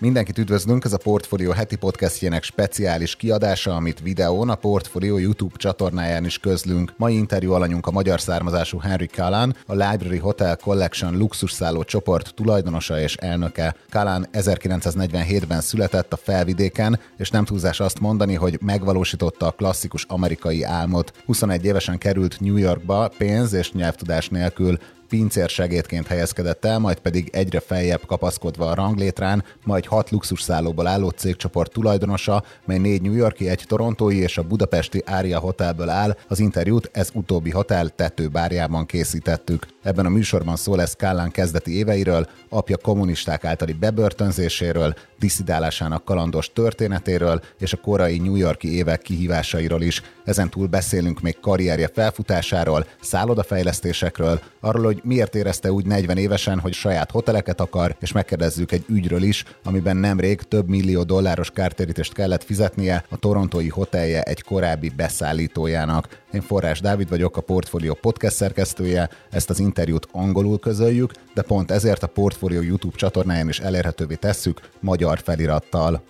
Mindenkit üdvözlünk, ez a Portfolio heti podcastjének speciális kiadása, amit videón a Portfolio YouTube csatornáján is közlünk. Mai interjú alanyunk a magyar származású Henry Kalán, a Library Hotel Collection luxusszálló csoport tulajdonosa és elnöke. Kalán 1947-ben született a felvidéken, és nem túlzás azt mondani, hogy megvalósította a klasszikus amerikai álmot. 21 évesen került New Yorkba pénz és nyelvtudás nélkül, pincér segédként helyezkedett el, majd pedig egyre feljebb kapaszkodva a ranglétrán, majd hat luxusszállóból álló cégcsoport tulajdonosa, mely négy New Yorki, egy torontói és a budapesti Ária Hotelből áll. Az interjút ez utóbbi hotel tetőbárjában készítettük. Ebben a műsorban szó lesz Kállán kezdeti éveiről, apja kommunisták általi bebörtönzéséről, diszidálásának kalandos történetéről és a korai New Yorki évek kihívásairól is. Ezen túl beszélünk még karrierje felfutásáról, szállodafejlesztésekről, arról, hogy miért érezte úgy 40 évesen, hogy saját hoteleket akar, és megkérdezzük egy ügyről is, amiben nemrég több millió dolláros kártérítést kellett fizetnie a torontói hotelje egy korábbi beszállítójának. Én Forrás Dávid vagyok, a Portfolio podcast szerkesztője, ezt az interjút angolul közöljük, de pont ezért a Portfolio YouTube csatornáján is elérhetővé tesszük magyar felirattal.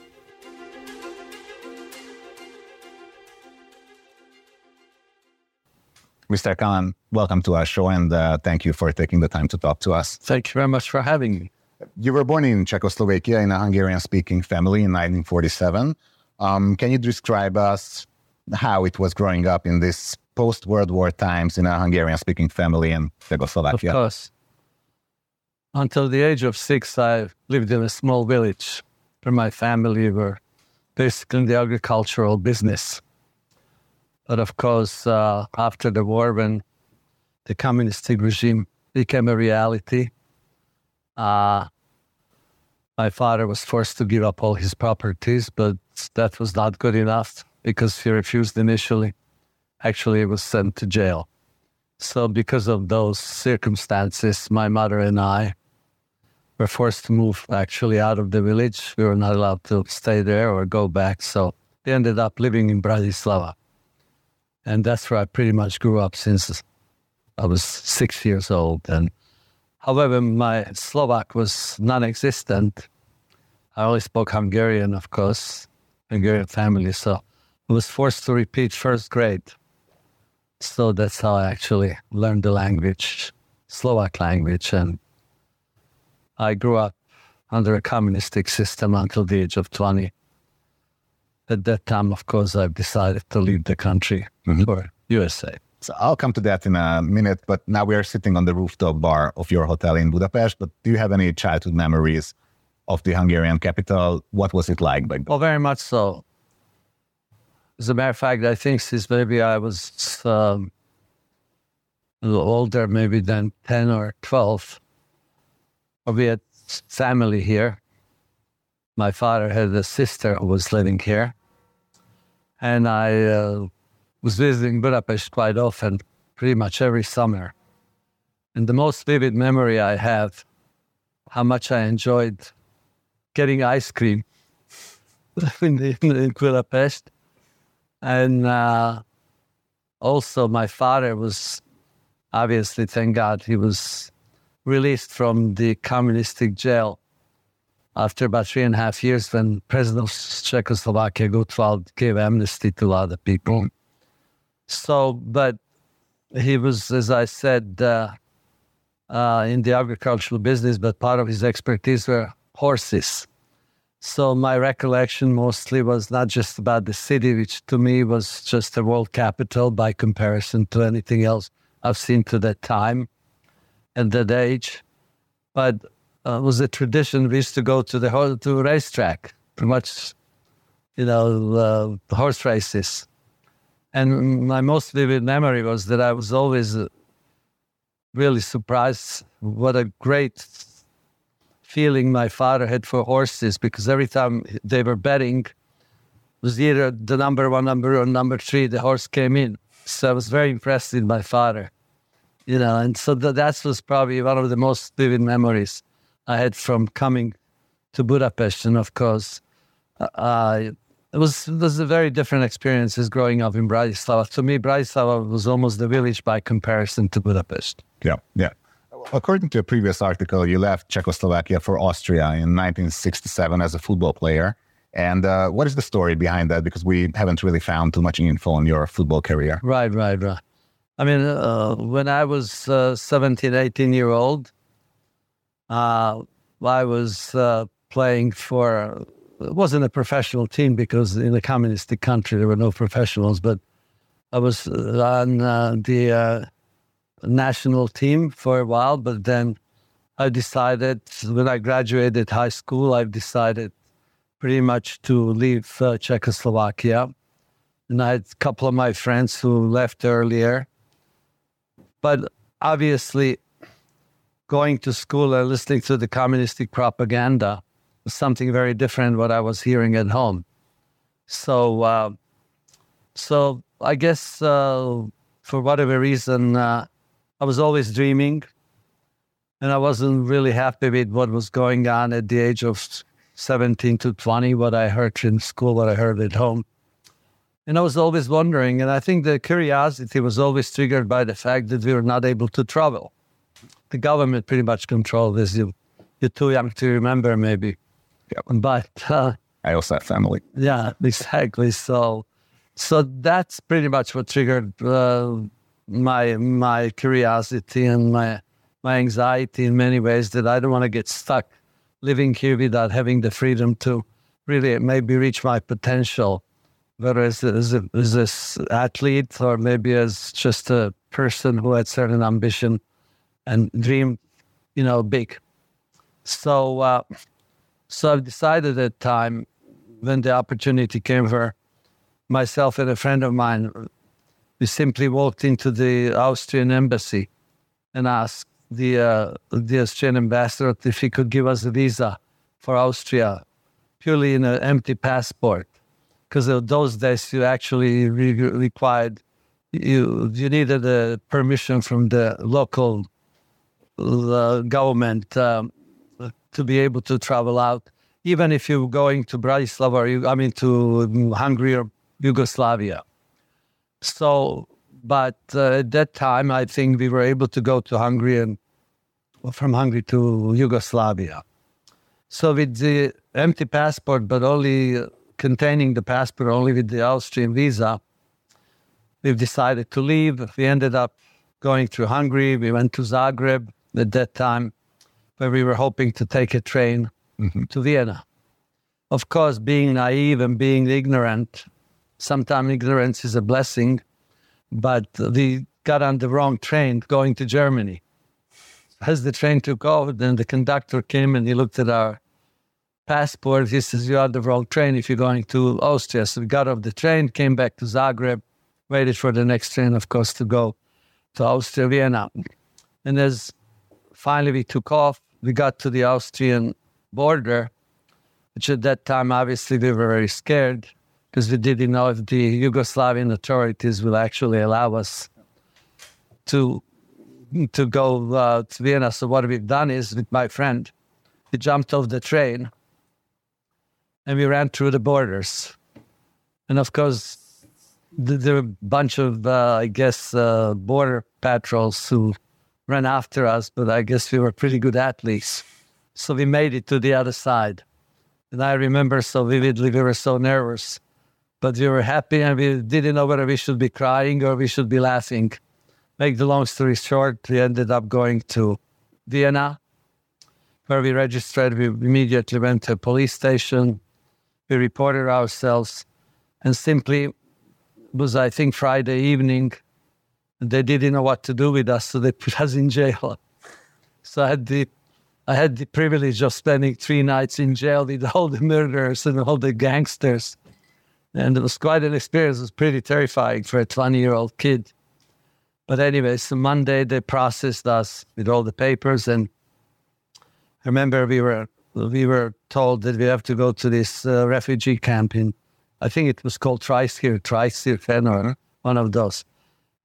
Mr. Kallan, welcome to our show and uh, thank you for taking the time to talk to us. Thank you very much for having me. You were born in Czechoslovakia in a Hungarian speaking family in 1947. Um, can you describe us how it was growing up in this post World War times in a Hungarian speaking family in Czechoslovakia? Of course. Until the age of six, I lived in a small village where my family were basically in the agricultural business. But of course, uh, after the war, when the communist regime became a reality, uh, my father was forced to give up all his properties, but that was not good enough because he refused initially. Actually, he was sent to jail. So, because of those circumstances, my mother and I were forced to move actually out of the village. We were not allowed to stay there or go back. So, we ended up living in Bratislava. And that's where I pretty much grew up since I was six years old. And however, my Slovak was non existent. I only spoke Hungarian, of course, Hungarian family. So I was forced to repeat first grade. So that's how I actually learned the language, Slovak language. And I grew up under a communistic system until the age of 20 at that time, of course, I've decided to leave the country mm-hmm. for USA. So I'll come to that in a minute, but now we are sitting on the rooftop bar of your hotel in Budapest. But do you have any childhood memories of the Hungarian capital? What was it like back then? Well, very much so. As a matter of fact, I think since maybe I was um, a little older, maybe than 10 or 12, we had family here. My father had a sister who was living here and I uh, was visiting Budapest quite often, pretty much every summer. And the most vivid memory I have, how much I enjoyed getting ice cream in, the, in Budapest. And uh, also, my father was obviously, thank God, he was released from the communistic jail after about three and a half years when President of Czechoslovakia Gottwald gave amnesty to a lot of people. So, but he was, as I said, uh, uh, in the agricultural business, but part of his expertise were horses. So my recollection mostly was not just about the city, which to me was just a world capital by comparison to anything else I've seen to that time and that age, but uh, was a tradition. We used to go to the to racetrack, pretty much, you know, uh, horse races. And my most vivid memory was that I was always uh, really surprised what a great feeling my father had for horses because every time they were betting was either the number one number or number three the horse came in so i was very impressed with my father you know and so that was probably one of the most vivid memories I had from coming to Budapest. And of course, I it was it was a very different experience as growing up in Bratislava. To me, Bratislava was almost the village by comparison to Budapest. Yeah, yeah. According to a previous article, you left Czechoslovakia for Austria in 1967 as a football player. And uh, what is the story behind that? Because we haven't really found too much info on your football career. Right, right, right. I mean, uh, when I was uh, 17, 18 year old, uh, I was uh, playing for, it wasn't a professional team because in a communistic country there were no professionals, but I was on uh, the national team for a while. But then I decided, when I graduated high school, I decided pretty much to leave uh, Czechoslovakia. And I had a couple of my friends who left earlier. But obviously, going to school and listening to the communistic propaganda was something very different what I was hearing at home. So, uh, so I guess uh, for whatever reason, uh, I was always dreaming, and I wasn't really happy with what was going on at the age of 17 to 20, what I heard in school, what I heard at home. And I was always wondering, and I think the curiosity was always triggered by the fact that we were not able to travel. The government pretty much controlled this. You, you're too young to remember, maybe. Yep. But uh, I also have family. Yeah, exactly. So, so that's pretty much what triggered uh, my my curiosity and my my anxiety in many ways. That I don't want to get stuck living here without having the freedom to really maybe reach my potential, whether as, as, a, as an athlete or maybe as just a person who had certain ambition and dream, you know, big. So, uh, so I've decided at time when the opportunity came for myself and a friend of mine, we simply walked into the Austrian embassy and asked the uh, the Austrian ambassador if he could give us a visa for Austria, purely in an empty passport, because those days you actually re- required you you needed a permission from the local uh, government um, to be able to travel out, even if you're going to Bratislava or you, I mean to Hungary or Yugoslavia. So but uh, at that time, I think we were able to go to Hungary and well, from Hungary to Yugoslavia. So with the empty passport, but only containing the passport only with the Austrian visa, we've decided to leave. We ended up going through Hungary. We went to Zagreb at that time, where we were hoping to take a train mm-hmm. to Vienna. Of course, being naive and being ignorant, sometimes ignorance is a blessing but we got on the wrong train going to Germany. As the train took off, then the conductor came and he looked at our passport. He says, You're on the wrong train if you're going to Austria. So we got off the train, came back to Zagreb, waited for the next train, of course, to go to Austria, Vienna. And as finally we took off, we got to the Austrian border, which at that time, obviously, we were very scared because we didn't know if the Yugoslavian authorities will actually allow us to to go uh, to Vienna. So what we've done is, with my friend, we jumped off the train and we ran through the borders. And of course, there were a bunch of, uh, I guess, uh, border patrols who ran after us, but I guess we were pretty good athletes. So we made it to the other side. And I remember so vividly, we were so nervous but we were happy and we didn't know whether we should be crying or we should be laughing. Make the long story short, we ended up going to Vienna, where we registered. We immediately went to a police station. We reported ourselves, and simply was, I think, Friday evening. They didn't know what to do with us, so they put us in jail. So I had the I had the privilege of spending three nights in jail with all the murderers and all the gangsters. And it was quite an experience. It was pretty terrifying for a 20 year old kid. But anyway, so Monday they processed us with all the papers. And I remember we were, we were told that we have to go to this uh, refugee camp in, I think it was called Treiskir, Treiskir or one of those.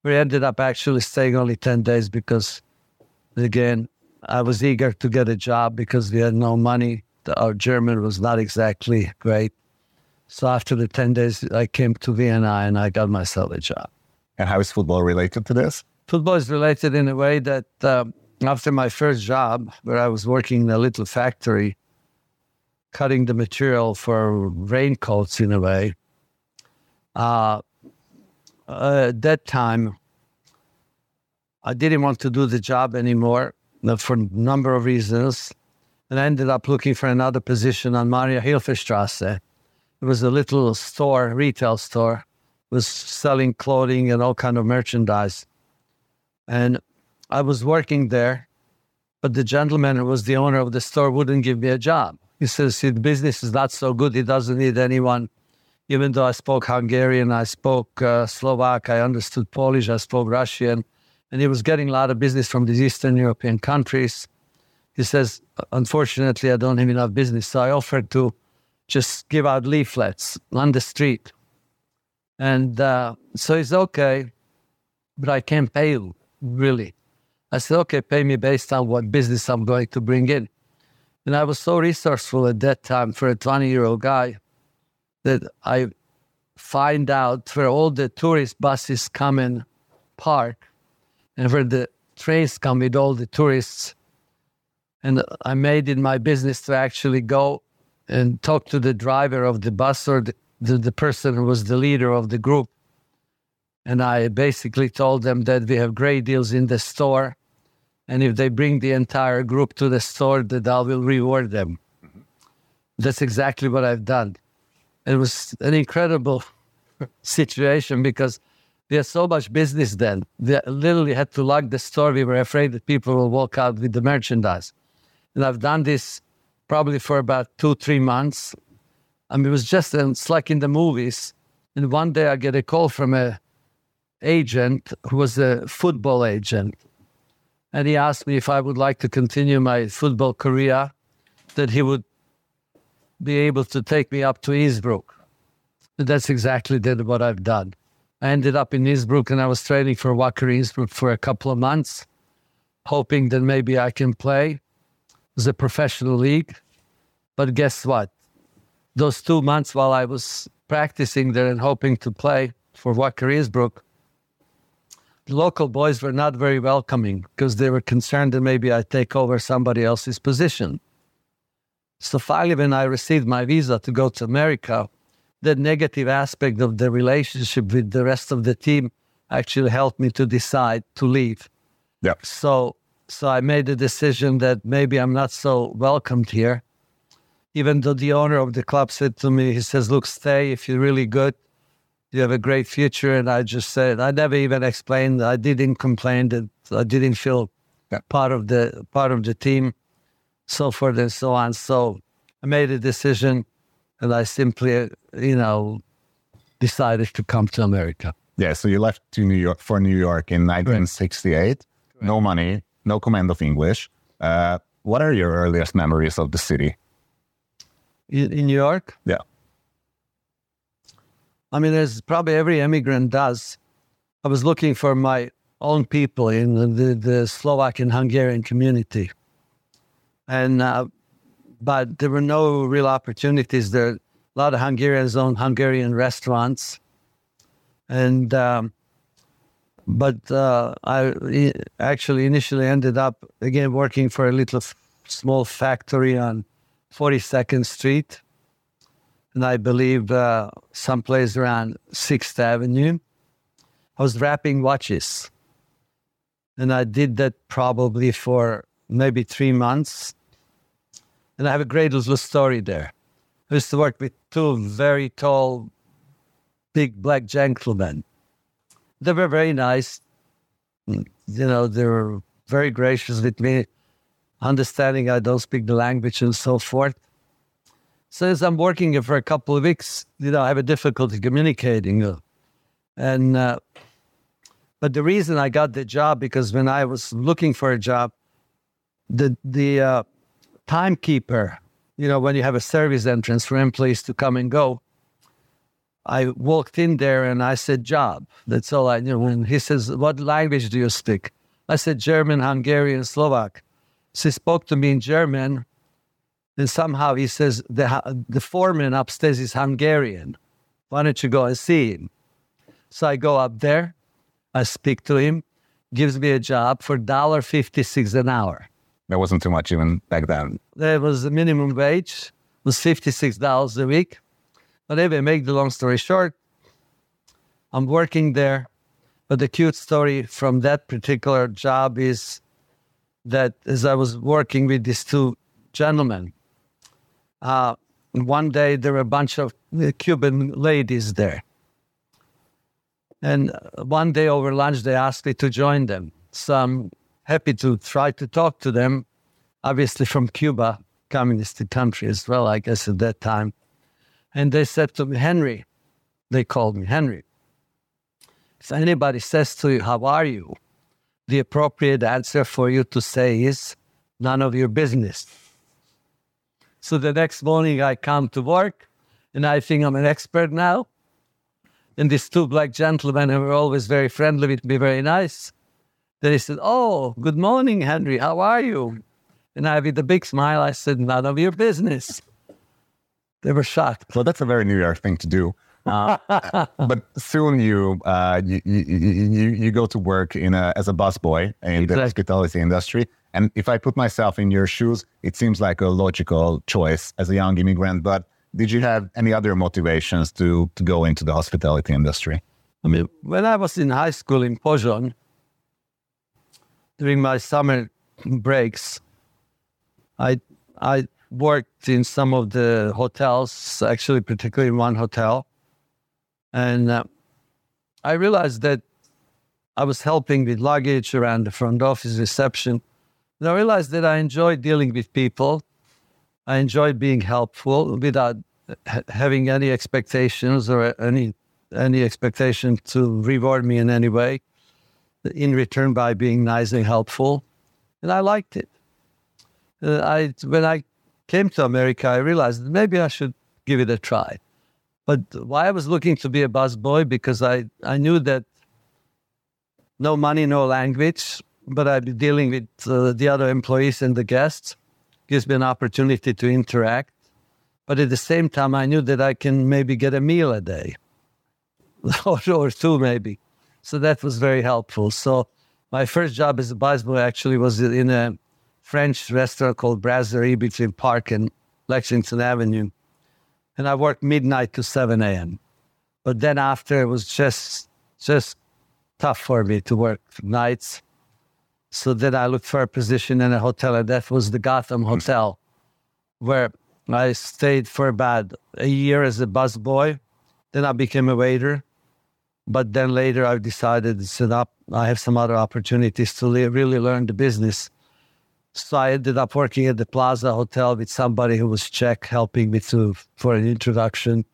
We ended up actually staying only 10 days because, again, I was eager to get a job because we had no money. Our German was not exactly great. So after the 10 days, I came to Vienna and I got myself a job. And how is football related to this? Football is related in a way that uh, after my first job, where I was working in a little factory, cutting the material for raincoats in a way, uh, uh, at that time, I didn't want to do the job anymore for a number of reasons. And I ended up looking for another position on Mariahilferstrasse. It was a little store, retail store, was selling clothing and all kind of merchandise. And I was working there, but the gentleman who was the owner of the store wouldn't give me a job. He says, the business is not so good. He doesn't need anyone. Even though I spoke Hungarian, I spoke uh, Slovak, I understood Polish, I spoke Russian and he was getting a lot of business from these Eastern European countries. He says, unfortunately, I don't have enough business. So I offered to just give out leaflets on the street. And uh, so he's okay, but I can't pay you, really. I said, okay, pay me based on what business I'm going to bring in. And I was so resourceful at that time for a 20 year old guy that I find out where all the tourist buses come and park and where the trains come with all the tourists. And I made it my business to actually go and talk to the driver of the bus or the, the, the person who was the leader of the group. And I basically told them that we have great deals in the store. And if they bring the entire group to the store, that I will reward them. Mm-hmm. That's exactly what I've done. It was an incredible situation because had so much business then. We literally had to lock the store. We were afraid that people will walk out with the merchandise. And I've done this probably for about two, three months. I mean, it was just um, it's like in the movies. And one day I get a call from a agent who was a football agent. And he asked me if I would like to continue my football career, that he would be able to take me up to Innsbruck. That's exactly what I've done. I ended up in Innsbruck and I was training for Wacker Innsbruck for a couple of months, hoping that maybe I can play. A professional league. But guess what? Those two months while I was practicing there and hoping to play for Wacker Innsbruck, the local boys were not very welcoming because they were concerned that maybe I take over somebody else's position. So finally, when I received my visa to go to America, the negative aspect of the relationship with the rest of the team actually helped me to decide to leave. Yeah. So so I made the decision that maybe I'm not so welcomed here. Even though the owner of the club said to me, he says, Look, stay if you're really good. You have a great future. And I just said, I never even explained. I didn't complain that I didn't feel yeah. part of the part of the team, so forth and so on. So I made a decision and I simply, you know, decided to come to America. Yeah, so you left to New York for New York in 1968. Correct. No money, no command of English. Uh, what are your earliest memories of the city? In, New York? Yeah. I mean, as probably every immigrant does. I was looking for my own people in the, the Slovak and Hungarian community. And uh, but there were no real opportunities there. A lot of Hungarians own Hungarian restaurants, and um, but uh, I actually initially ended up again working for a little f- small factory on 42nd Street, and I believe uh, someplace around Sixth Avenue. I was wrapping watches, and I did that probably for maybe three months and I have a great little story there. I used to work with two very tall, big black gentlemen. They were very nice. You know, they were very gracious with me, understanding I don't speak the language and so forth. So as I'm working here for a couple of weeks, you know, I have a difficulty communicating. And, uh, but the reason I got the job, because when I was looking for a job, the, the, uh, timekeeper, you know, when you have a service entrance for employees to come and go, I walked in there and I said, job. That's all I knew. And he says, what language do you speak? I said, German, Hungarian, Slovak. So he spoke to me in German. And somehow he says, the, the foreman upstairs is Hungarian. Why don't you go and see him? So I go up there, I speak to him, gives me a job for $1.56 an hour. That wasn't too much even back then. There was the minimum wage, was $56 a week. But anyway, make the long story short, I'm working there. But the cute story from that particular job is that as I was working with these two gentlemen, uh, one day there were a bunch of Cuban ladies there. And one day over lunch, they asked me to join them. So I'm happy to try to talk to them, obviously from Cuba, communist country as well, I guess, at that time. And they said to me, Henry, they called me Henry. If anybody says to you, How are you? the appropriate answer for you to say is, None of your business. So the next morning I come to work and I think I'm an expert now. And these two black gentlemen who were always very friendly with me, very nice. Then he said, Oh, good morning, Henry. How are you? And I, with a big smile, I said, None of your business. They were shocked. Well, that's a very New York thing to do. Uh, but soon you, uh, you, you, you go to work in a, as a busboy in exactly. the hospitality industry. And if I put myself in your shoes, it seems like a logical choice as a young immigrant. But did you have any other motivations to, to go into the hospitality industry? I mean, when I was in high school in Pozsony, during my summer breaks, I I worked in some of the hotels, actually, particularly in one hotel, and uh, I realized that I was helping with luggage around the front office reception. And I realized that I enjoyed dealing with people. I enjoyed being helpful without having any expectations or any any expectation to reward me in any way in return by being nice and helpful. And I liked it. Uh, I when I came to America, I realized maybe I should give it a try. But why I was looking to be a busboy because I, I knew that no money, no language, but I'd be dealing with uh, the other employees and the guests. Gives me an opportunity to interact. But at the same time, I knew that I can maybe get a meal a day or, or two, maybe. So that was very helpful. So my first job as a busboy actually was in a French restaurant called Brasserie between Park and Lexington Avenue and I worked midnight to 7 a.m. But then after it was just just tough for me to work nights. So then I looked for a position in a hotel, and that was the Gotham hmm. Hotel, where I stayed for about a year as a busboy. Then I became a waiter. But then later I decided to set up, I have some other opportunities to really learn the business. So I ended up working at the Plaza Hotel with somebody who was Czech, helping me to for an introduction.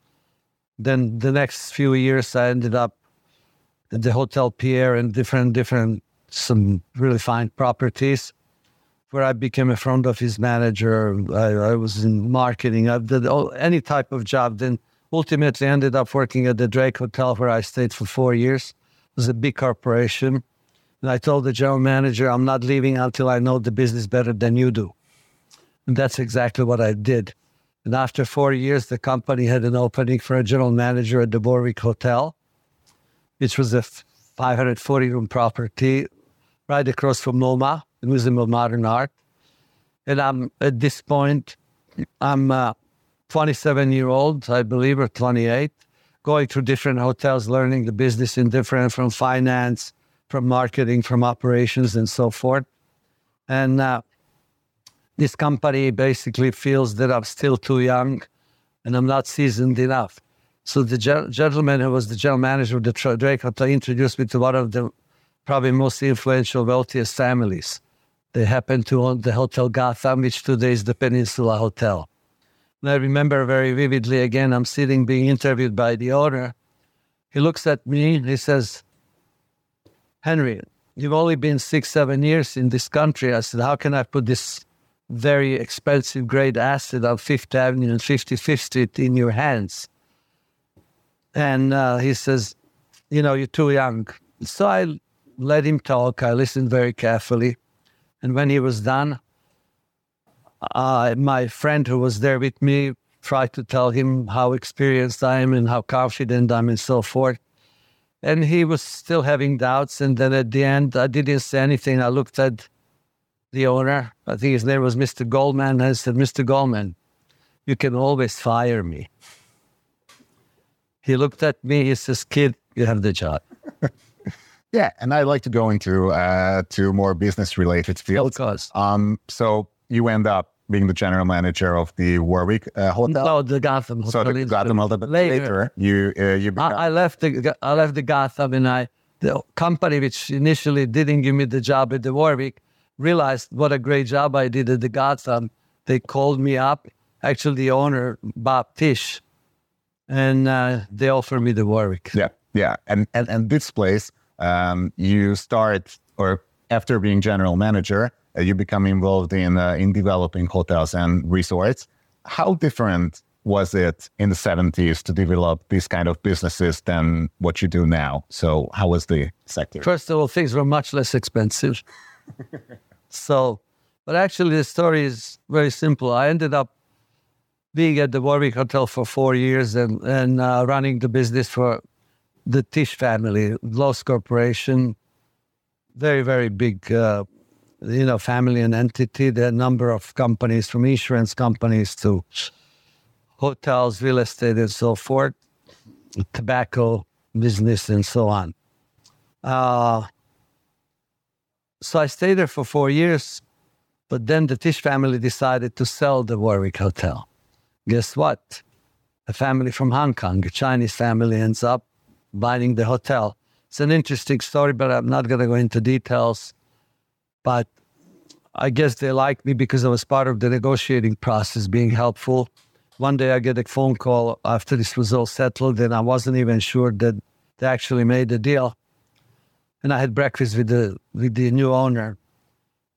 Then the next few years, I ended up at the Hotel Pierre and different, different, some really fine properties, where I became a front office manager. I, I was in marketing. I did all, any type of job. Then ultimately ended up working at the Drake Hotel, where I stayed for four years. It was a big corporation and I told the general manager, I'm not leaving until I know the business better than you do. And that's exactly what I did. And after four years, the company had an opening for a general manager at the Warwick Hotel, which was a 540 room property right across from MoMA, the Museum of Modern Art. And I'm at this point, I'm a 27 year old, I believe, or 28, going through different hotels, learning the business in different from finance, from marketing, from operations, and so forth. And uh, this company basically feels that I'm still too young and I'm not seasoned enough. So the ge- gentleman who was the general manager of the Drake Hotel introduced me to one of the probably most influential, wealthiest families. They happen to own the Hotel Gotham, which today is the Peninsula Hotel. And I remember very vividly again, I'm sitting being interviewed by the owner. He looks at me, he says, Henry, you've only been six, seven years in this country. I said, how can I put this very expensive great asset on Fifth Avenue and 55th Street in your hands? And uh, he says, you know, you're too young. So I let him talk. I listened very carefully. And when he was done, uh, my friend who was there with me tried to tell him how experienced I am and how confident I'm and so forth. And he was still having doubts. And then at the end, I didn't say anything. I looked at the owner. I think his name was Mr. Goldman. And I said, Mr. Goldman, you can always fire me. He looked at me. He says, "Kid, you have the job." yeah, and I'd like to go into uh, to more business related fields. Of course. Um, so you end up being the general manager of the Warwick uh, Hotel. No, the Gotham Hotel. So the Gotham Hotel, Later. later, you uh, you become, I, I left the I left the Gotham and I the company which initially didn't give me the job at the Warwick realized what a great job I did at the Gotham. They called me up. Actually, the owner Bob Tisch, and uh, they offered me the Warwick. Yeah, yeah, and and and this place, um, you start or after being general manager, you become involved in uh, in developing hotels and resorts. How different was it in the seventies to develop these kind of businesses than what you do now? So, how was the sector? First of all, things were much less expensive. so, but actually, the story is very simple. I ended up being at the Warwick Hotel for four years and, and uh, running the business for the Tisch family, Loews Corporation, very, very big, uh, you know, family and entity. A number of companies, from insurance companies to hotels, real estate, and so forth, tobacco business, and so on. Uh, so I stayed there for four years, but then the Tisch family decided to sell the Warwick Hotel. Guess what? A family from Hong Kong, a Chinese family, ends up buying the hotel. It's an interesting story, but I'm not going to go into details. But I guess they liked me because I was part of the negotiating process, being helpful. One day I get a phone call after this was all settled, and I wasn't even sure that they actually made the deal. And I had breakfast with the with the new owner.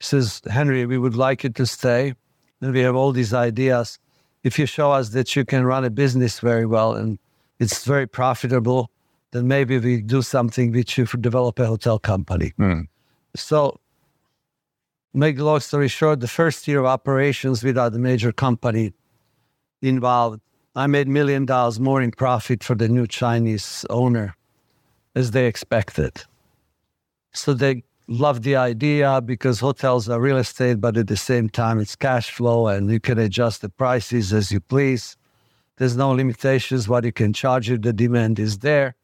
He says, Henry, we would like you to stay. And we have all these ideas. If you show us that you can run a business very well and it's very profitable, then maybe we do something with you for develop a hotel company. Hmm. So, make the long story short, the first year of operations without a major company involved, I made million dollars more in profit for the new Chinese owner as they expected. So they loved the idea because hotels are real estate, but at the same time it's cash flow and you can adjust the prices as you please. There's no limitations what you can charge if the demand is there.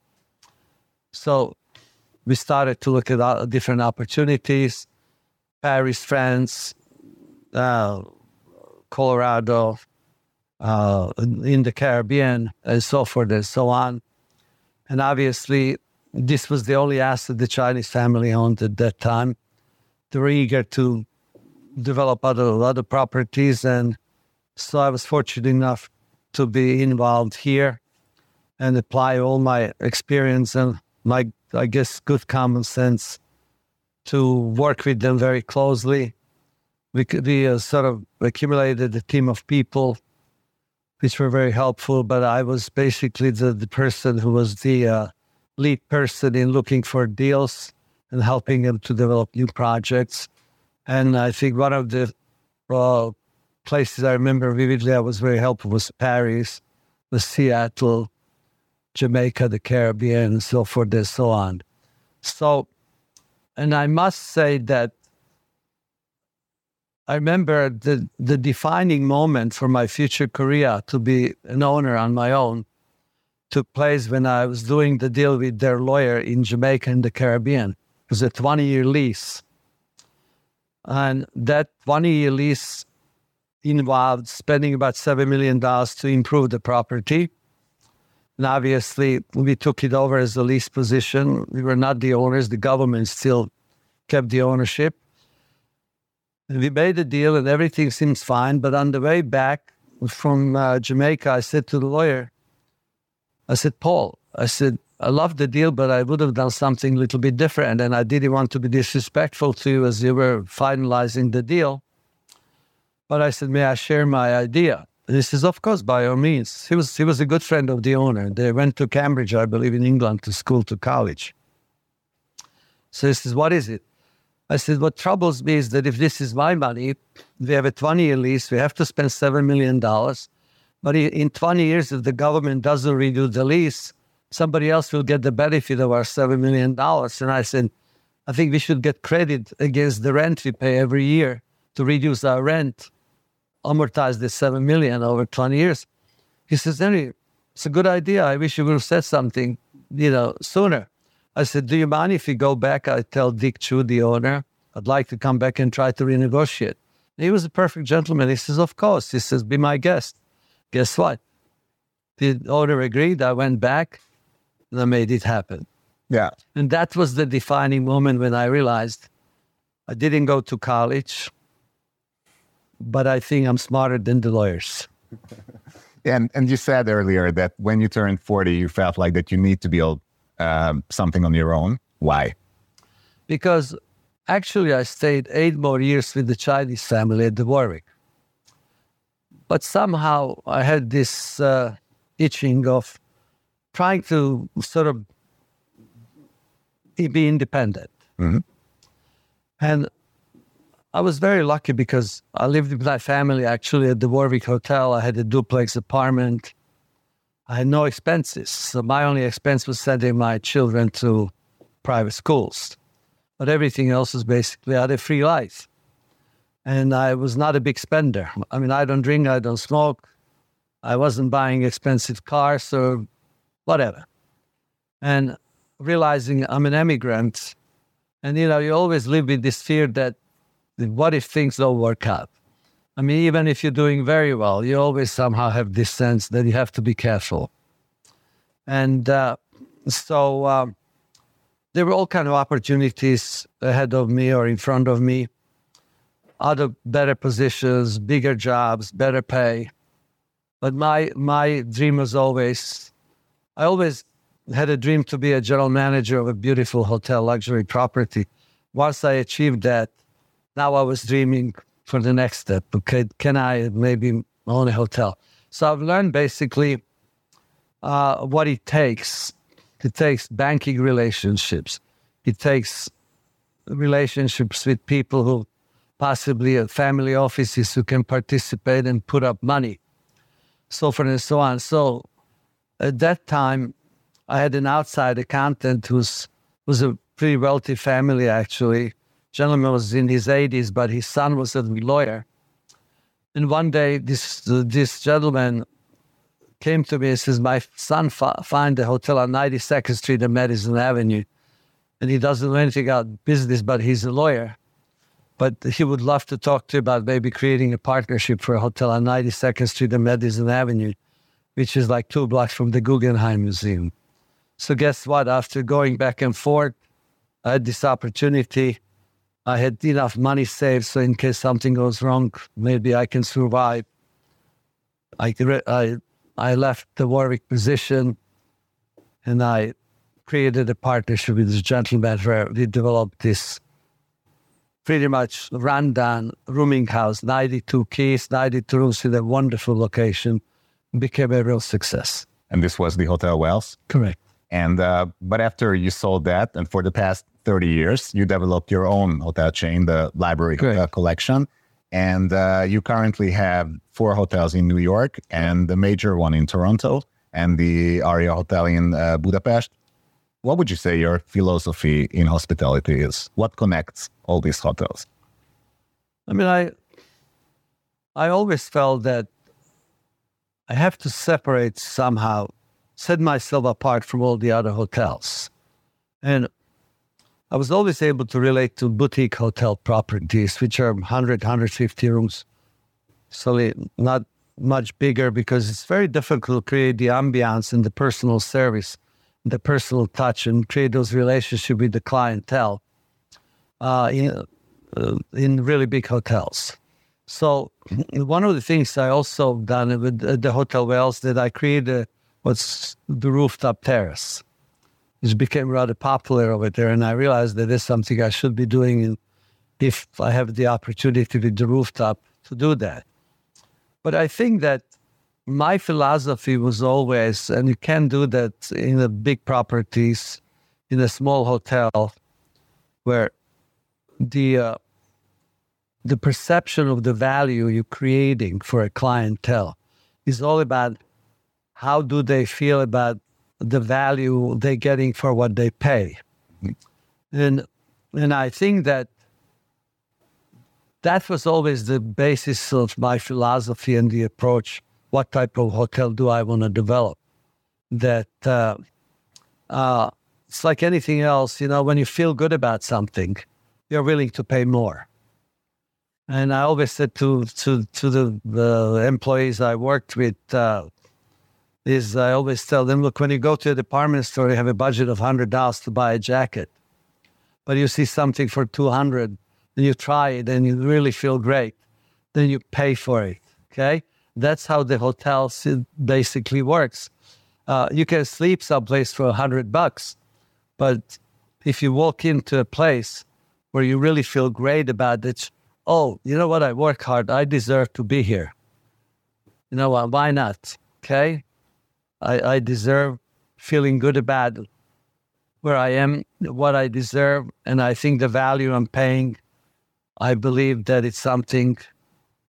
So we started to look at different opportunities. Paris, France, uh, Colorado, uh, in the Caribbean, and so forth and so on. And obviously, this was the only asset the Chinese family owned at that time. They were eager to develop other other properties, and so I was fortunate enough to be involved here and apply all my experience and my, I guess, good common sense to work with them very closely. We, we uh, sort of accumulated a team of people which were very helpful, but I was basically the, the person who was the uh, lead person in looking for deals and helping them to develop new projects. And I think one of the uh, places I remember vividly I was very helpful was Paris, was Seattle, Jamaica, the Caribbean, and so forth and so on. So, and I must say that I remember the, the defining moment for my future career to be an owner on my own took place when I was doing the deal with their lawyer in Jamaica and the Caribbean. It was a 20 year lease. And that 20 year lease involved spending about $7 million to improve the property. And obviously, we took it over as a lease position. We were not the owners, the government still kept the ownership. And we made the deal, and everything seems fine. But on the way back from uh, Jamaica, I said to the lawyer, I said, Paul, I said, I love the deal, but I would have done something a little bit different. And I didn't want to be disrespectful to you as you were finalizing the deal. But I said, may I share my idea? He says, of course, by all means. He was, he was a good friend of the owner. They went to Cambridge, I believe, in England to school, to college. So he says, what is it? I said, what troubles me is that if this is my money, we have a 20 year lease, we have to spend $7 million. But in 20 years, if the government doesn't renew the lease, somebody else will get the benefit of our $7 million. And I said, I think we should get credit against the rent we pay every year to reduce our rent, amortize this 7 million over 20 years. He says, Henry, it's a good idea. I wish you would have said something, you know, sooner. I said, Do you mind if we go back? I tell Dick Chu, the owner, I'd like to come back and try to renegotiate. He was a perfect gentleman. He says, Of course. He says, Be my guest. Guess what? The owner agreed. I went back and I made it happen. Yeah. And that was the defining moment when I realized I didn't go to college, but I think I'm smarter than the lawyers. and and you said earlier that when you turned 40, you felt like that you need to build um, something on your own. Why? Because actually, I stayed eight more years with the Chinese family at the Warwick. But somehow I had this uh, itching of trying to sort of be independent. Mhm. And I was very lucky because I lived with my family actually at the Warwick Hotel. I had a duplex apartment. I had no expenses. So my only expense was sending my children to private schools. But everything else was basically I had a free life. And I was not a big spender. I mean, I don't drink, I don't smoke. I wasn't buying expensive cars or whatever. And realizing I'm an immigrant, and you know, you always live with this fear that what if things don't work out? I mean, even if you're doing very well, you always somehow have this sense that you have to be careful. And uh, so um, there were all kind of opportunities ahead of me or in front of me, other better positions, bigger jobs, better pay. But my my dream was always, I always had a dream to be a general manager of a beautiful hotel luxury property. Once I achieved that, now I was dreaming for the next step. Okay, can I maybe own a hotel? So I've learned basically uh, what it takes. It takes banking relationships. It takes relationships with people who possibly family offices who can participate and put up money, so forth and so on. So at that time, I had an outside accountant who's was a pretty wealthy family actually. Gentleman was in his 80s, but his son was a lawyer. And one day, this this gentleman came to me and says, "My son fa- find a hotel on 92nd Street and Madison Avenue, and he doesn't know anything about business, but he's a lawyer. But he would love to talk to you about maybe creating a partnership for a hotel on 92nd Street and Madison Avenue, which is like two blocks from the Guggenheim Museum." So guess what? After going back and forth, I had this opportunity. I had enough money saved, so in case something goes wrong, maybe I can survive. I I I left the Warwick position, and I created a partnership with this gentleman where we developed this pretty much rundown rooming house, 92 keys, 92 rooms in a wonderful location, became a real success. And this was the Hotel Wales. Correct. And uh, but after you sold that, and for the past thirty years, you developed your own hotel chain, the Library. Hotel Collection, and uh, you currently have four hotels in New York and the major one in Toronto, and the Aria Hotel in uh, Budapest. What would you say your philosophy in hospitality is? What connects all these hotels? I mean, I I always felt that I have to separate somehow, set myself apart from all the other hotels. And I was always able to relate to boutique hotel properties, which are 100, 150 rooms. So not much bigger because it's very difficult to create the ambiance and the personal service, the personal touch, and create those relationships with the clientele uh, in, uh, in really big hotels. So one of the things I also done with uh, the Hotel Wales that I created what's the rooftop terrace, which became rather popular over there, and I realized that is something I should be doing in, if I have the opportunity with the rooftop to do that. But I think that my philosophy was always, and you can do that in the big properties, in a small hotel, where the uh, the perception of the value you're creating for a clientele is all about how do they feel about the value they're getting for what they pay. And and I think that that was always the basis of my philosophy and the approach. What type of hotel do I want to develop? That uh, uh, it's like anything else, you know, when you feel good about something, you're willing to pay more. And I always said to to to the, the employees I worked with, uh, is I always tell them, look, when you go to a department store, you have a budget of hundred dollars to buy a jacket, but you see something for two hundred, and you try it, and you really feel great, then you pay for it. Okay, that's how the hotel basically works. Uh, you can sleep someplace for a hundred bucks, but if you walk into a place where you really feel great about it, oh, you know what? I work hard. I deserve to be here. You know what? Why not? Okay. I, I deserve feeling good about where I am, what I deserve. And I think the value I'm paying, I believe that it's something,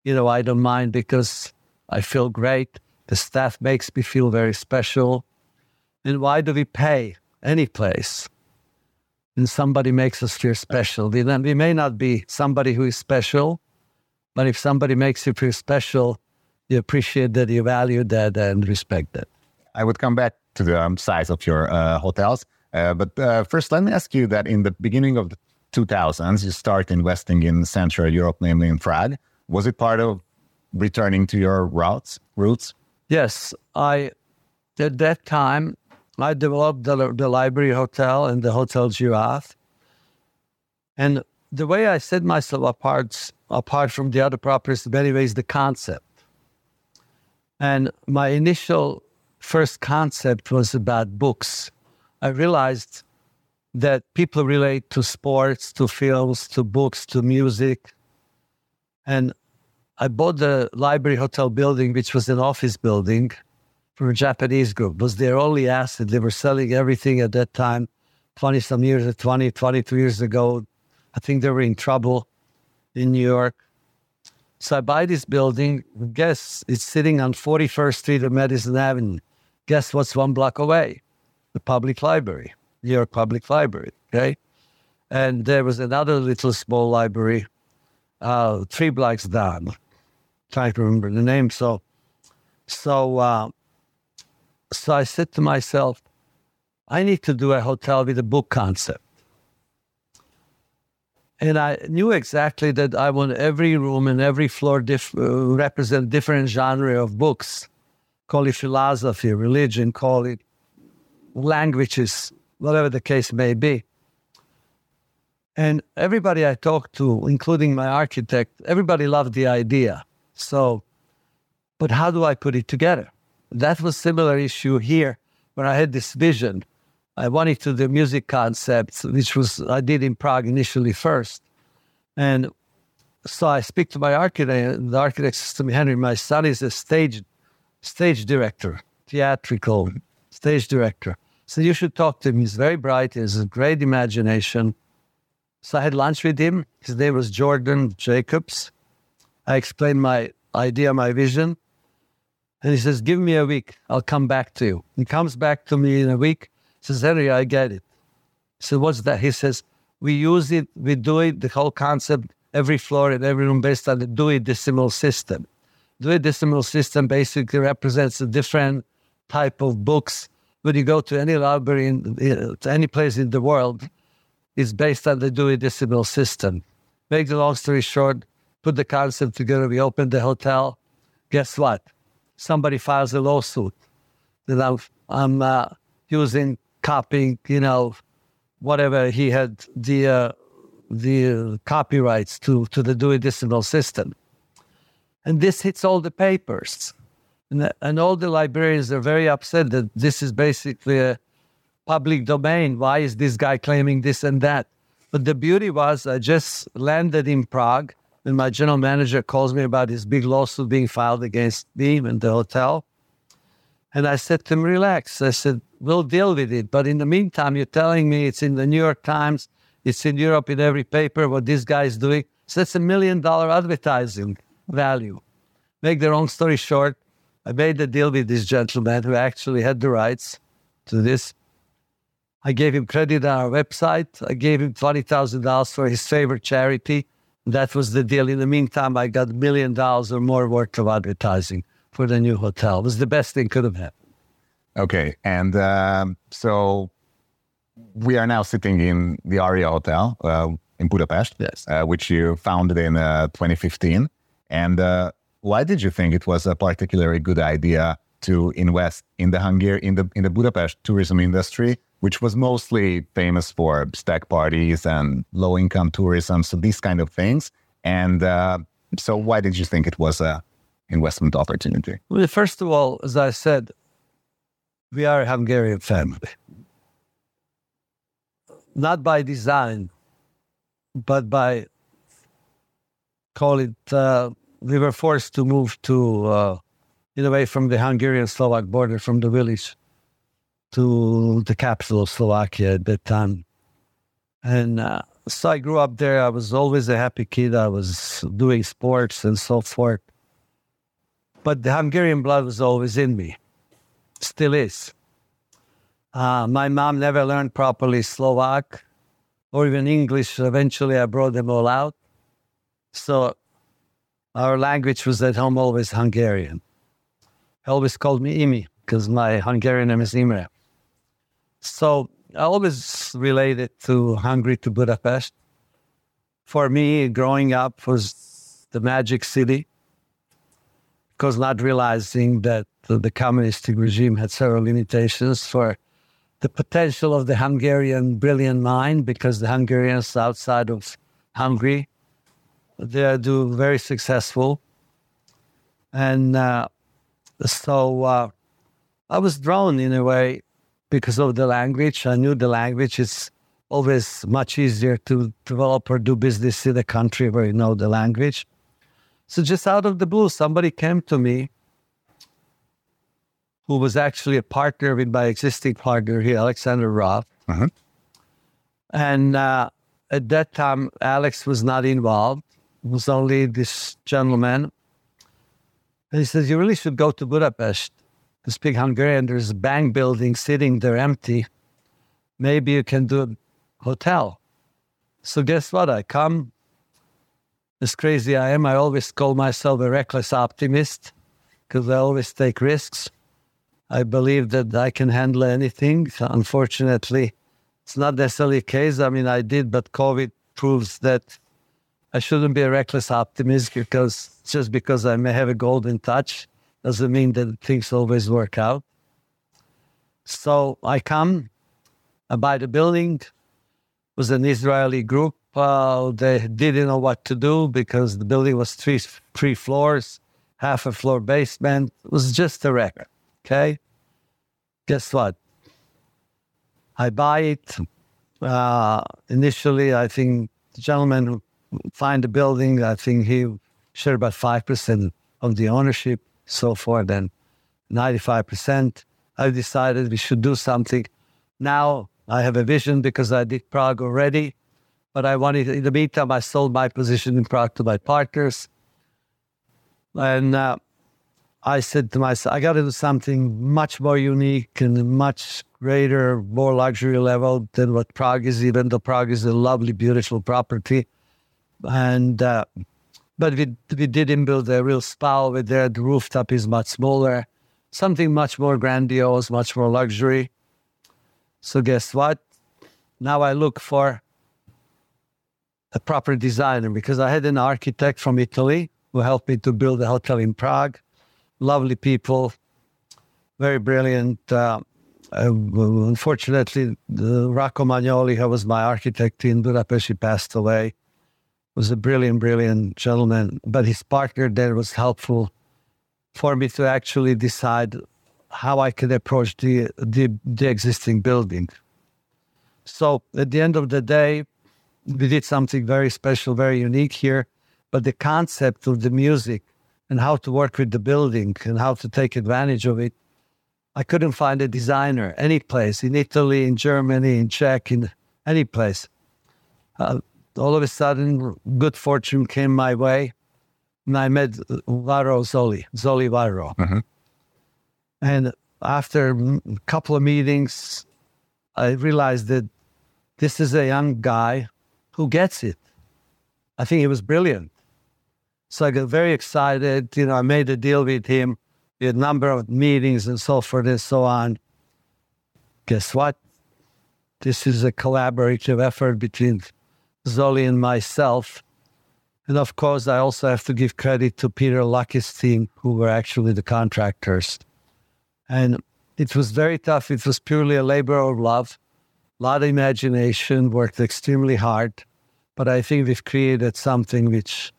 you know, I don't mind because I feel great. The staff makes me feel very special. And why do we pay any place? and somebody makes us feel special. We, we may not be somebody who is special, but if somebody makes you feel special, you appreciate that, you value that, and respect that. I would come back to the um, size of your uh, hotels. Uh, but uh, first, let me ask you that in the beginning of the 2000s, you start investing in Central Europe, namely in Prague. Was it part of returning to your routes, roots? Yes. I, at that time, I developed the, the library hotel and the Hotel Giraffe. And the way I set myself apart, apart from the other properties, in many ways, the concept. And my initial first concept was about books. I realized that people relate to sports, to films, to books, to music. And I bought the library hotel building, which was an office building, from a Japanese group. It was their only asset. They were selling everything at that time, 20 some years, 20, 22 years ago. I think they were in trouble in New York. So I buy this building. Guess it's sitting on 41st Street of Madison Avenue. Guess what's one block away? The public library, New York Public Library. Okay. And there was another little small library, uh, three blocks down. trying to remember the name. So, so uh, so I said to myself, I need to do a hotel with a book concept. And I knew exactly that I want every room and every floor diff- uh, represent different genre of books. Call it philosophy, religion, call it languages, whatever the case may be. And everybody I talked to, including my architect, everybody loved the idea. So, but how do I put it together? that was similar issue here when I had this vision. I wanted to do music concepts, which was I did in Prague initially first. And so I speak to my architect. The architect says to me, Henry, my son is a stage stage director, theatrical stage director. So you should talk to him. He's very bright. He has a great imagination. So I had lunch with him. His name was Jordan Jacobs. I explained my idea, my vision. And he says, Give me a week. I'll come back to you. He comes back to me in a week. He says, Henry, I get it. Said, What's that? He says, We use it, we do it, the whole concept, every floor and every room based on the Dewey Decimal System. Dewey Decimal System basically represents a different type of books. When you go to any library, in, to any place in the world, it's based on the Dewey Decimal System. Make the long story short, put the concept together. We opened the hotel. Guess what? somebody files a lawsuit that I'm, I'm uh, using, copying, you know, whatever he had the uh, the uh, copyrights to to the Dewey Decimal System, and this hits all the papers, and, and all the librarians are very upset that this is basically a public domain. Why is this guy claiming this and that? But the beauty was, I just landed in Prague and my general manager calls me about this big lawsuit being filed against me and the hotel. And I said to him, relax. I said, we'll deal with it. But in the meantime, you're telling me it's in the New York Times, It's in Europe in every paper what this guy is doing. So that's a million dollar advertising value. Make the long story short, I made a deal with this gentleman who actually had the rights to this. I gave him credit on our website. I gave him $20,000 for his favorite charity. That was the deal. In the meantime, I got a million dollars or more worth of advertising for the new hotel. It was the best thing could have happened. Okay. And um, so we are now sitting in the Aria Hotel uh, in Budapest, Yes. uh, which you founded in uh, 2015. And uh, why did you think it was a particularly good idea to invest in the Hungary in the in the Budapest tourism industry, which was mostly famous for stag parties and low income tourism, so these kind of things. And uh, so, why did you think it was a investment opportunity? Well, first of all, as I said, we are a Hungarian family. Not by design, but by call it, uh, we were forced to move to, uh, in a way, from the Hungarian Slovak border, from the village to the capital of Slovakia at that time. And uh, so I grew up there. I was always a happy kid. I was doing sports and so forth but the Hungarian blood was always in me, still is. Uh, my mom never learned properly Slovak or even English. Eventually, I brought them all out. So our language was at home always Hungarian. He always called me Imi because my Hungarian name is Imre. So I always related to Hungary to Budapest. For me, growing up was the magic city because not realizing that the, communist regime had several limitations for the potential of the Hungarian brilliant mind, because the Hungarians outside of Hungary, they do very successful. And uh, so uh, I was drawn in a way because of the language. I knew the language is always much easier to develop or do business in a country where you know the language. So just out of the blue, somebody came to me who was actually a partner with my existing partner here, Alexander Roth. Uh-huh. And uh, at that time, Alex was not involved. Was only this gentleman. And he says, You really should go to Budapest to speak Hungarian. There's a bank building sitting there empty. Maybe you can do a hotel. So guess what? I come as crazy I am, I always call myself a reckless optimist because I always take risks. I believe that I can handle anything. Unfortunately, it's not necessarily the case. I mean, I did, but COVID proves that I shouldn't be a reckless optimist because just because I may have a golden touch doesn't mean that things always work out. So I come, I buy the building. It was an Israeli group well, they didn't know what to do because the building was three three floors, half a floor basement. It was just a wreck. Okay. Guess what? I buy it. Uh, initially, I think the gentleman who find the building, I think he shared about five percent of the ownership. So far, then ninety-five percent. I decided we should do something. Now I have a vision because I did Prague already but I wanted, in the meantime, I sold my position in Prague to my partners. And uh, I said to myself, I got to do something much more unique and much greater, more luxury level than what Prague is, even though Prague is a lovely, beautiful property. And, uh, but we, we didn't build a real spa over there. The rooftop is much smaller, something much more grandiose, much more luxury. So guess what? Now I look for a proper designer because I had an architect from Italy who helped me to build a hotel in Prague. Lovely people, very brilliant. Uh, uh, unfortunately, the Rocco Magnoli, who was my architect in Budapest, he passed away. Was a brilliant, brilliant gentleman, but his partner there was helpful for me to actually decide how I could approach the, the, the existing building. So at the end of the day, we did something very special, very unique here. But the concept of the music and how to work with the building and how to take advantage of it, I couldn't find a designer any place in Italy, in Germany, in Czech, in any place. uh, all of a sudden, good fortune came my way, and I met Varro Zoli, Zoli Varro. Mhm. And after a couple of meetings, I realized that this is a young guy who gets it. I think he was brilliant. So I got very excited. You know, I made a deal with him. We had a number of meetings and so forth and so on. Guess what? This is a collaborative effort between Zoli and myself. And of course, I also have to give credit to Peter Lucky's team, who were actually the contractors. And it was very tough. It was purely a labor of love, a lot of imagination, worked extremely hard. But I think we've created something which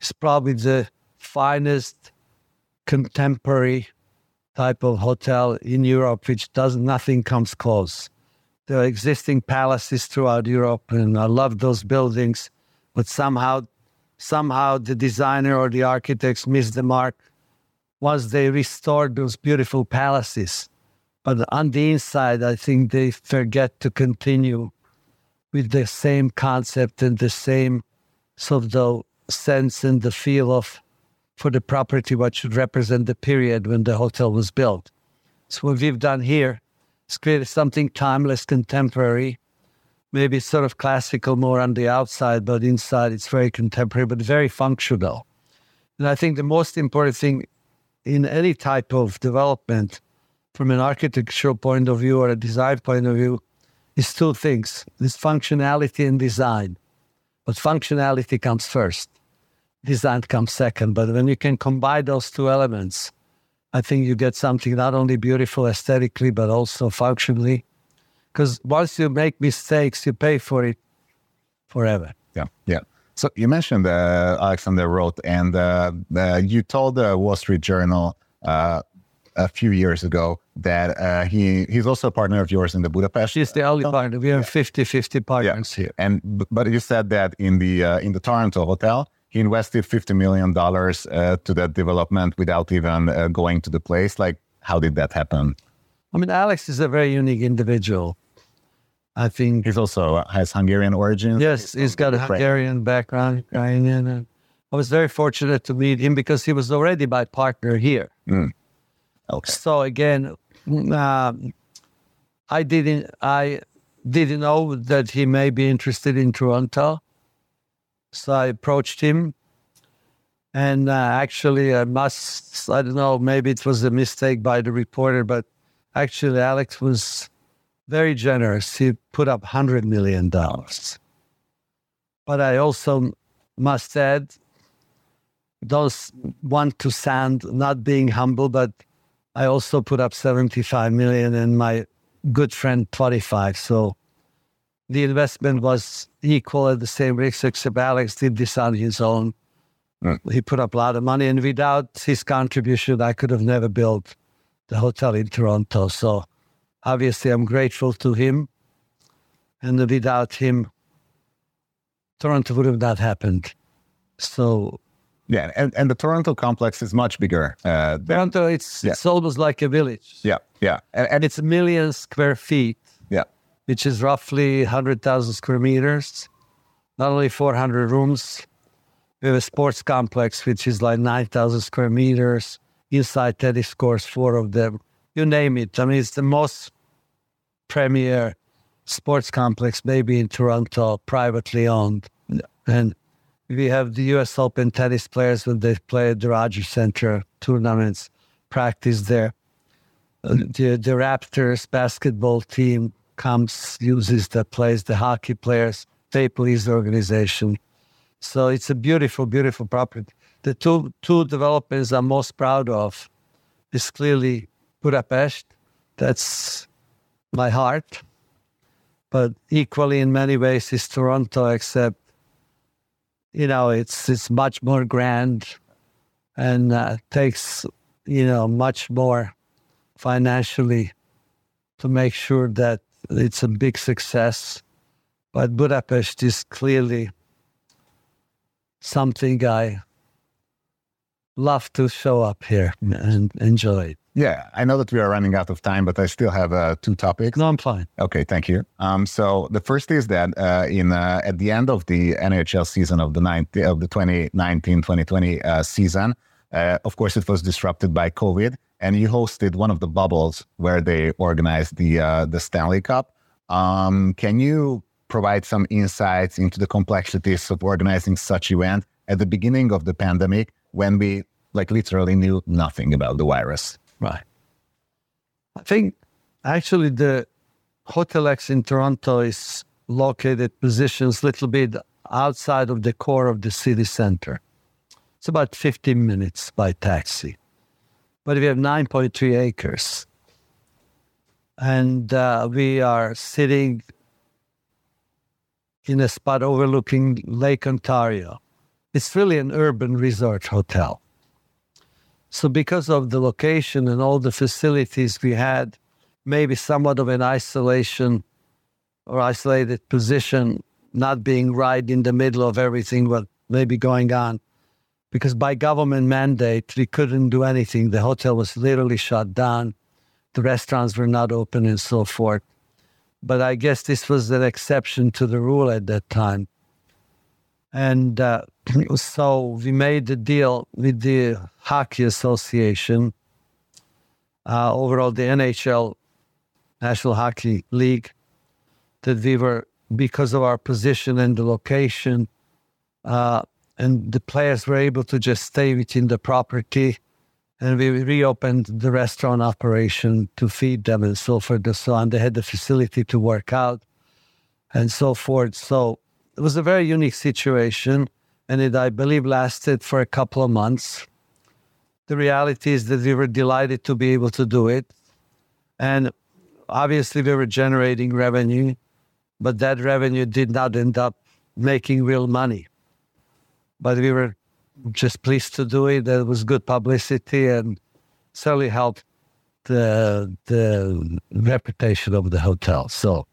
is probably the finest contemporary type of hotel in Europe, which does nothing comes close. There are existing palaces throughout Europe, and I love those buildings, but somehow, somehow the designer or the architects missed the mark once they restored those beautiful palaces. But on the inside, I think they forget to continue with the same concept and the same sort of the sense and the feel of for the property what should represent the period when the hotel was built. So what we've done here is created something timeless, contemporary, maybe sort of classical more on the outside, but inside it's very contemporary, but very functional. And I think the most important thing in any type of development from an architectural point of view or a design point of view is two things. This functionality and design. But functionality comes first design comes second. But when you can combine those two elements, I think you get something not only beautiful aesthetically, but also functionally. Because once you make mistakes, you pay for it forever. Yeah, yeah. So you mentioned uh, Alexander Roth, and uh, uh, you told the Wall Street Journal uh, a few years ago that uh, he he's also a partner of yours in the Budapest. She's the only partner. We have 50-50 partners here. And but you said that in the uh, in the Toronto hotel, he invested fifty million dollars uh, to that development without even uh, going to the place. Like, how did that happen? I mean, Alex is a very unique individual. I think He's also uh, has Hungarian origins. Yes, he's got a. Hungarian background, Ukrainian. And I was very fortunate to meet him because he was already my partner here. Okay. So again, um, I didn't I didn't know that he may be interested in Toronto. So I approached him, and uh, actually, I must I don't know maybe it was a mistake by the reporter, but actually Alex was very generous. He put up hundred million dollars. But I also must add, don't want to sound not being humble, but I also put up 75 million and my good friend 25. So the investment was equal at the same risk, except Alex did this on his own. Mm. He put up a lot of money, and without his contribution, I could have never built the hotel in Toronto. So obviously, I'm grateful to him. And without him, Toronto would have not happened. So Yeah, and, and the Toronto complex is much bigger. Uh, than- Toronto, it's Yeah. it's almost like a village. yeah, yeah, and, and it's a million square feet, which is roughly 100,000 square meters. Not only 400 rooms, we have a sports complex, which is like 9,000 square meters. Inside tennis courts, four of them. You name it. I mean, it's the most premier sports complex, maybe in Toronto, privately owned. And we have the US Open tennis players when they play at the Rogers Center tournaments, practice there. Uh, the, the Raptors basketball team comes, uses the place, the hockey players, Maple Leafs organization. So it's a beautiful, beautiful property. The two, two developments I'm most proud of is clearly Budapest. That's my heart. But equally, in many ways, is Toronto, except, you know, it's, it's much more grand and uh, takes, you know, much more financially to make sure that it's a big success. But Budapest is clearly something I love to show up here and enjoy it. Yeah, I know that we are running out of time, but I still have uh, two topics. No, I'm fine. Okay, thank you. Um, so the first is that uh, in uh, at the end of the NHL season of the 19, of the 2019-2020 uh, season, uh, of course, it was disrupted by COVID, and you hosted one of the bubbles where they organized the uh, the Stanley Cup. Um, can you provide some insights into the complexities of organizing such event at the beginning of the pandemic when we like literally knew nothing about the virus? Right. I think actually the Hotel X in Toronto is located positions a little bit outside of the core of the city center. It's about 15 minutes by taxi. But we have 9.3 acres. And uh, we are sitting in a spot overlooking Lake Ontario. It's really an urban resort hotel. So, because of the location and all the facilities we had, maybe somewhat of an isolation or isolated position, not being right in the middle of everything what may be going on. Because by government mandate, we couldn't do anything. The hotel was literally shut down, the restaurants were not open, and so forth. But I guess this was an exception to the rule at that time. And uh, so we made the deal with the Hockey Association, uh, overall the NHL, National Hockey League, that we were, because of our position and the location, uh, and the players were able to just stay within the property. And we reopened the restaurant operation to feed them and so forth and so on. They had the facility to work out and so forth. So it was a very unique situation, and it, I believe, lasted for a couple of months. The reality is that we were delighted to be able to do it. And obviously, we were generating revenue, but that revenue did not end up making real money. But we were just pleased to do it. There was good publicity and certainly helped the, the reputation of the hotel. So,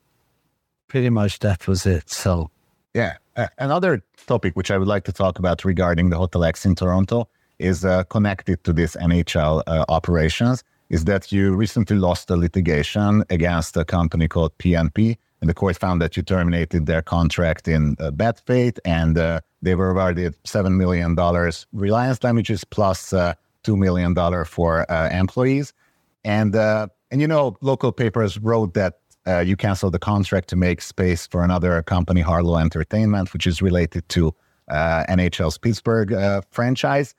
pretty much that was it. So, yeah. Uh, another topic which I would like to talk about regarding the Hotel X in Toronto is uh, connected to this NHL uh, operations. Is that you recently lost a litigation against a company called PNP, and the court found that you terminated their contract in uh, bad faith, and uh, they were awarded seven million dollars reliance damages plus uh, two million dollar for employees, and and you know local papers wrote that uh, you canceled the contract to make space for another company, Harlo Entertainment, which is related to uh, NHL's Pittsburgh uh, franchise.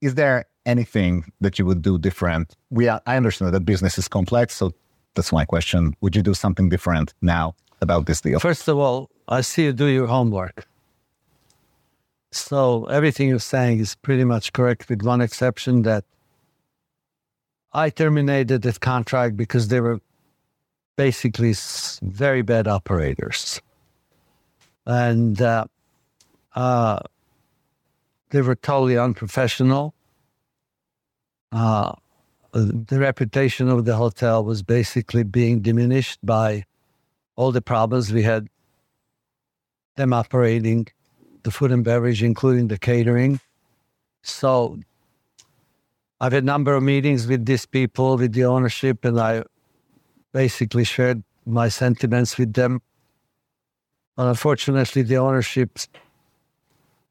Is there anything that you would do different? We are, I understand that business is complex, so that's my question. Would you do something different now about this deal? First of all, I see you do your homework. So everything you're saying is pretty much correct, with one exception that I terminated that contract because they were basically very bad operators. And uh, uh, they were totally unprofessional. Uh, the reputation of the hotel was basically being diminished by all the problems we had them operating the food and beverage, including the catering. So I've had a number of meetings with these people, with the ownership, and I basically shared my sentiments with them. But unfortunately, the ownership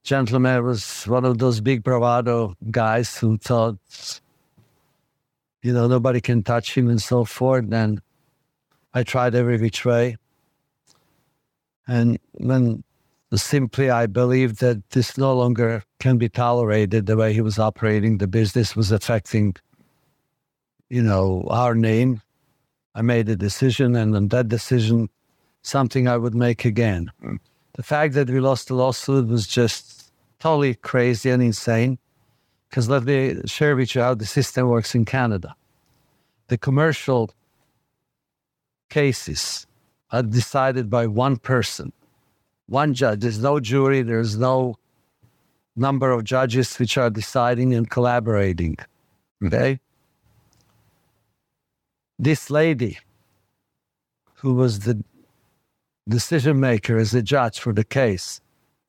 gentleman was one of those big bravado guys who thought, you know, nobody can touch him and so forth. And I tried every which way. And then simply I believed that this no longer can be tolerated. The way he was operating the business was affecting, you know, our name I made a decision, and on that decision, something I would make again. Mm. The fact that we lost the lawsuit was just totally crazy and insane. Because let me share with you how the system works in Canada. The commercial cases are decided by one person, one judge. There's no jury, there's no number of judges which are deciding and collaborating. Mm. Okay? this lady, who was the decision maker as a judge for the case,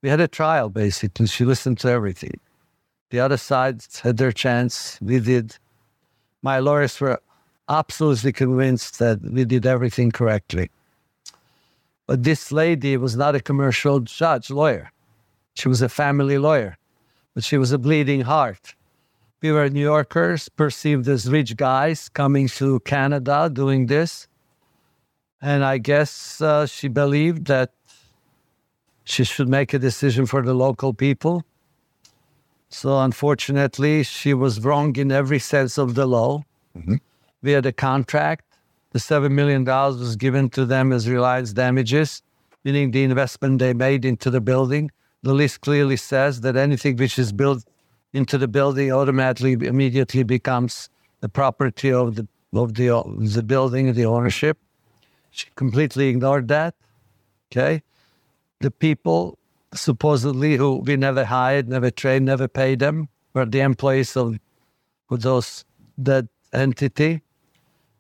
we had a trial basically. She listened to everything. The other side had their chance. We did. My lawyers were absolutely convinced that we did everything correctly. But this lady was not a commercial judge lawyer. She was a family lawyer, but she was a bleeding heart. We were New Yorkers, perceived as rich guys coming to Canada doing this. And I guess uh, she believed that she should make a decision for the local people. So, unfortunately, she was wrong in every sense of the law. Mm-hmm. We had a contract. The $7 million was given to them as Reliance damages, meaning the investment they made into the building. The lease clearly says that anything which is built into the building automatically, immediately becomes the property of the, of the, the building, and the ownership. She completely ignored that. Okay. The people supposedly who we never hired, never trained, never paid them were the employees of, of those that entity.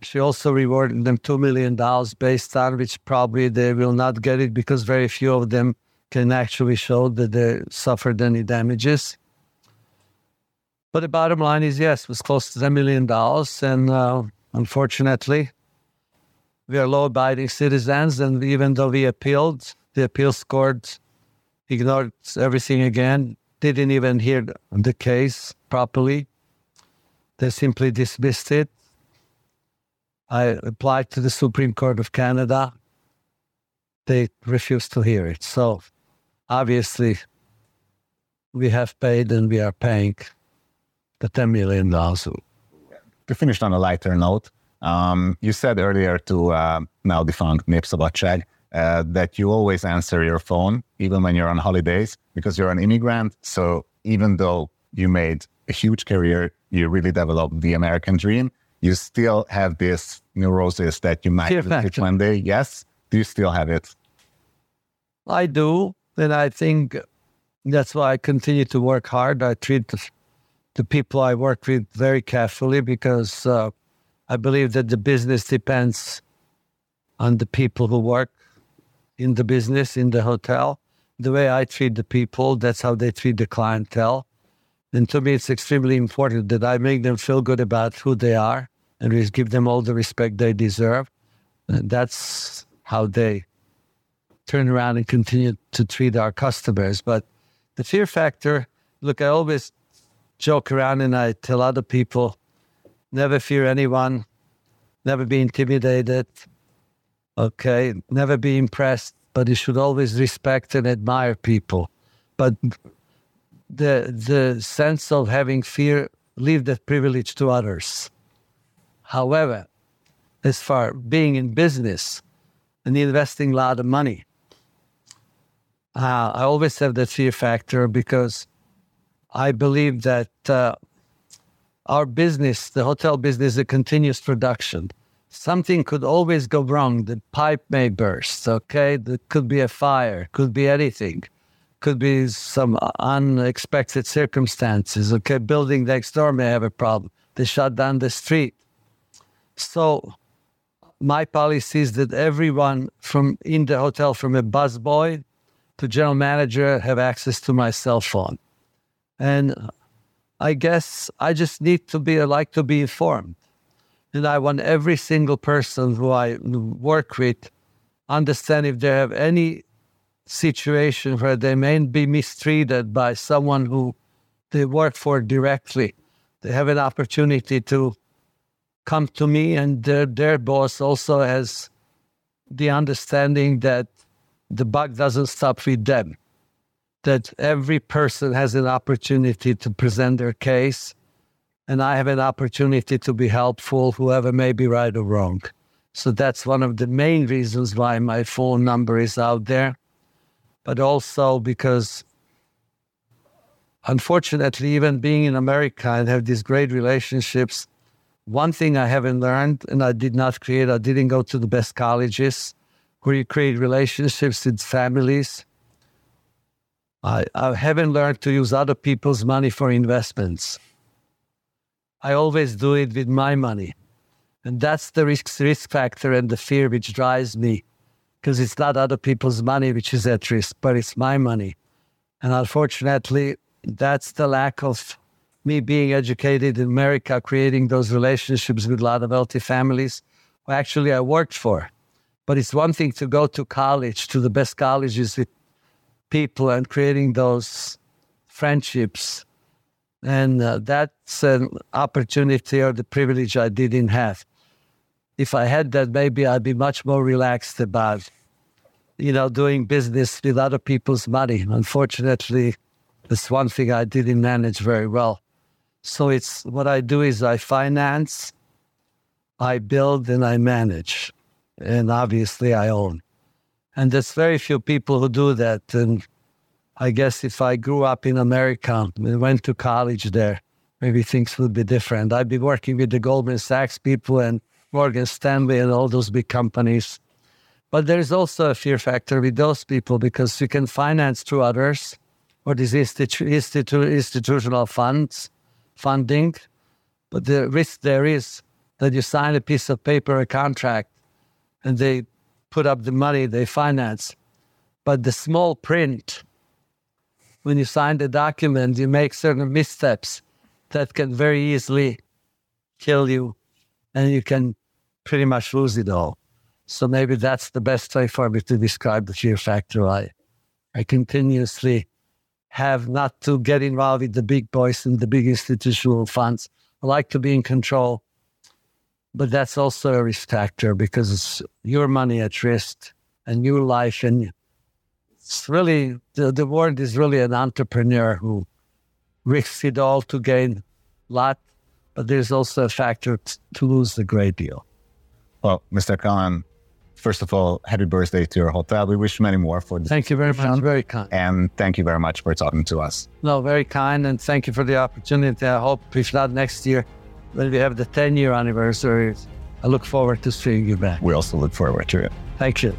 She also rewarded them $2 million based on which probably they will not get it because very few of them can actually show that they suffered any damages. But the bottom line is yes, it was close to $10 million. And uh, unfortunately, we are law abiding citizens. And even though we appealed, the appeals court ignored everything again, didn't even hear the case properly. They simply dismissed it. I applied to the Supreme Court of Canada. They refused to hear it. So obviously, we have paid and we are paying the $10 million. To finish on a lighter note, um, you said earlier to uh, now defunct Népszabadság uh, that you always answer your phone, even when you're on holidays, because you're an immigrant. So even though you made a huge career, you really developed the American dream, you still have this neurosis that you might visit one day. Yes? Do you still have it? I do. And I think that's why I continue to work hard. I treat the, the people I work with very carefully because uh, I believe that the business depends on the people who work in the business, in the hotel. The way I treat the people, that's how they treat the clientele. And to me, it's extremely important that I make them feel good about who they are and we give them all the respect they deserve. And that's how they turn around and continue to treat our customers. But the fear factor, look, I always joke around and I tell other people never fear anyone, never be intimidated, okay, never be impressed, but you should always respect and admire people. But the the sense of having fear, leave that privilege to others. However, as far being in business and investing a lot of money, uh, I always have that fear factor because I believe that uh, our business, the hotel business, is a continuous production. Something could always go wrong. The pipe may burst. Okay, there could be a fire. Could be anything could be some unexpected circumstances. Okay, building next door may have a problem. They shut down the street. So my policy is that everyone from in the hotel, from a busboy to general manager, have access to my cell phone. And I guess I just need to be I like to be informed. And I want every single person who I work with understand if they have any situation where they may be mistreated by someone who they work for directly. They have an opportunity to come to me, and their, their boss also has the understanding that the buck doesn't stop with them, that every person has an opportunity to present their case, and I have an opportunity to be helpful, whoever may be right or wrong. So that's one of the main reasons why my phone number is out there but also because unfortunately, even being in America and have these great relationships, one thing I haven't learned and I did not create, I didn't go to the best colleges where you create relationships with families. I, I haven't learned to use other people's money for investments. I always do it with my money. And that's the risk, risk factor and the fear which drives me because it's not other people's money which is at risk, but it's my money. And unfortunately, that's the lack of me being educated in America, creating those relationships with a lot of wealthy families, who actually I worked for. But it's one thing to go to college, to the best colleges with people and creating those friendships. And uh, that's an opportunity or the privilege I didn't have. If I had that, maybe I'd be much more relaxed about, you know, doing business with other people's money. Unfortunately, that's one thing I didn't manage very well. So it's what I do is I finance, I build, and I manage. And obviously I own. And there's very few people who do that. And I guess if I grew up in America and went to college there, maybe things would be different. I'd be working with the Goldman Sachs people and Morgan Stanley and all those big companies. But there's also a fear factor with those people because you can finance through others or these institu- institu- institutional funds funding. But the risk there is that you sign a piece of paper, a contract, and they put up the money they finance. But the small print, when you sign the document, you make certain missteps that can very easily kill you and you can pretty much lose it all. So maybe that's the best way for me to describe the fear factor. I, I continuously have not to get involved with the big boys and the big institutional funds. I like to be in control, but that's also a risk factor because it's your money at risk and your life. And it's really, the, the word is really an entrepreneur who risks it all to gain a lot, but there's also a factor t- to lose a great deal. Well, Mr. Kallan, first of all, happy birthday to your hotel. We wish many more for this. Thank you very much. Very kind. And thank you very much for talking to us. No, very kind. And thank you for the opportunity. I hope, if not next year, when we have the 10 year anniversary, I look forward to seeing you back. We also look forward to it. Thank you.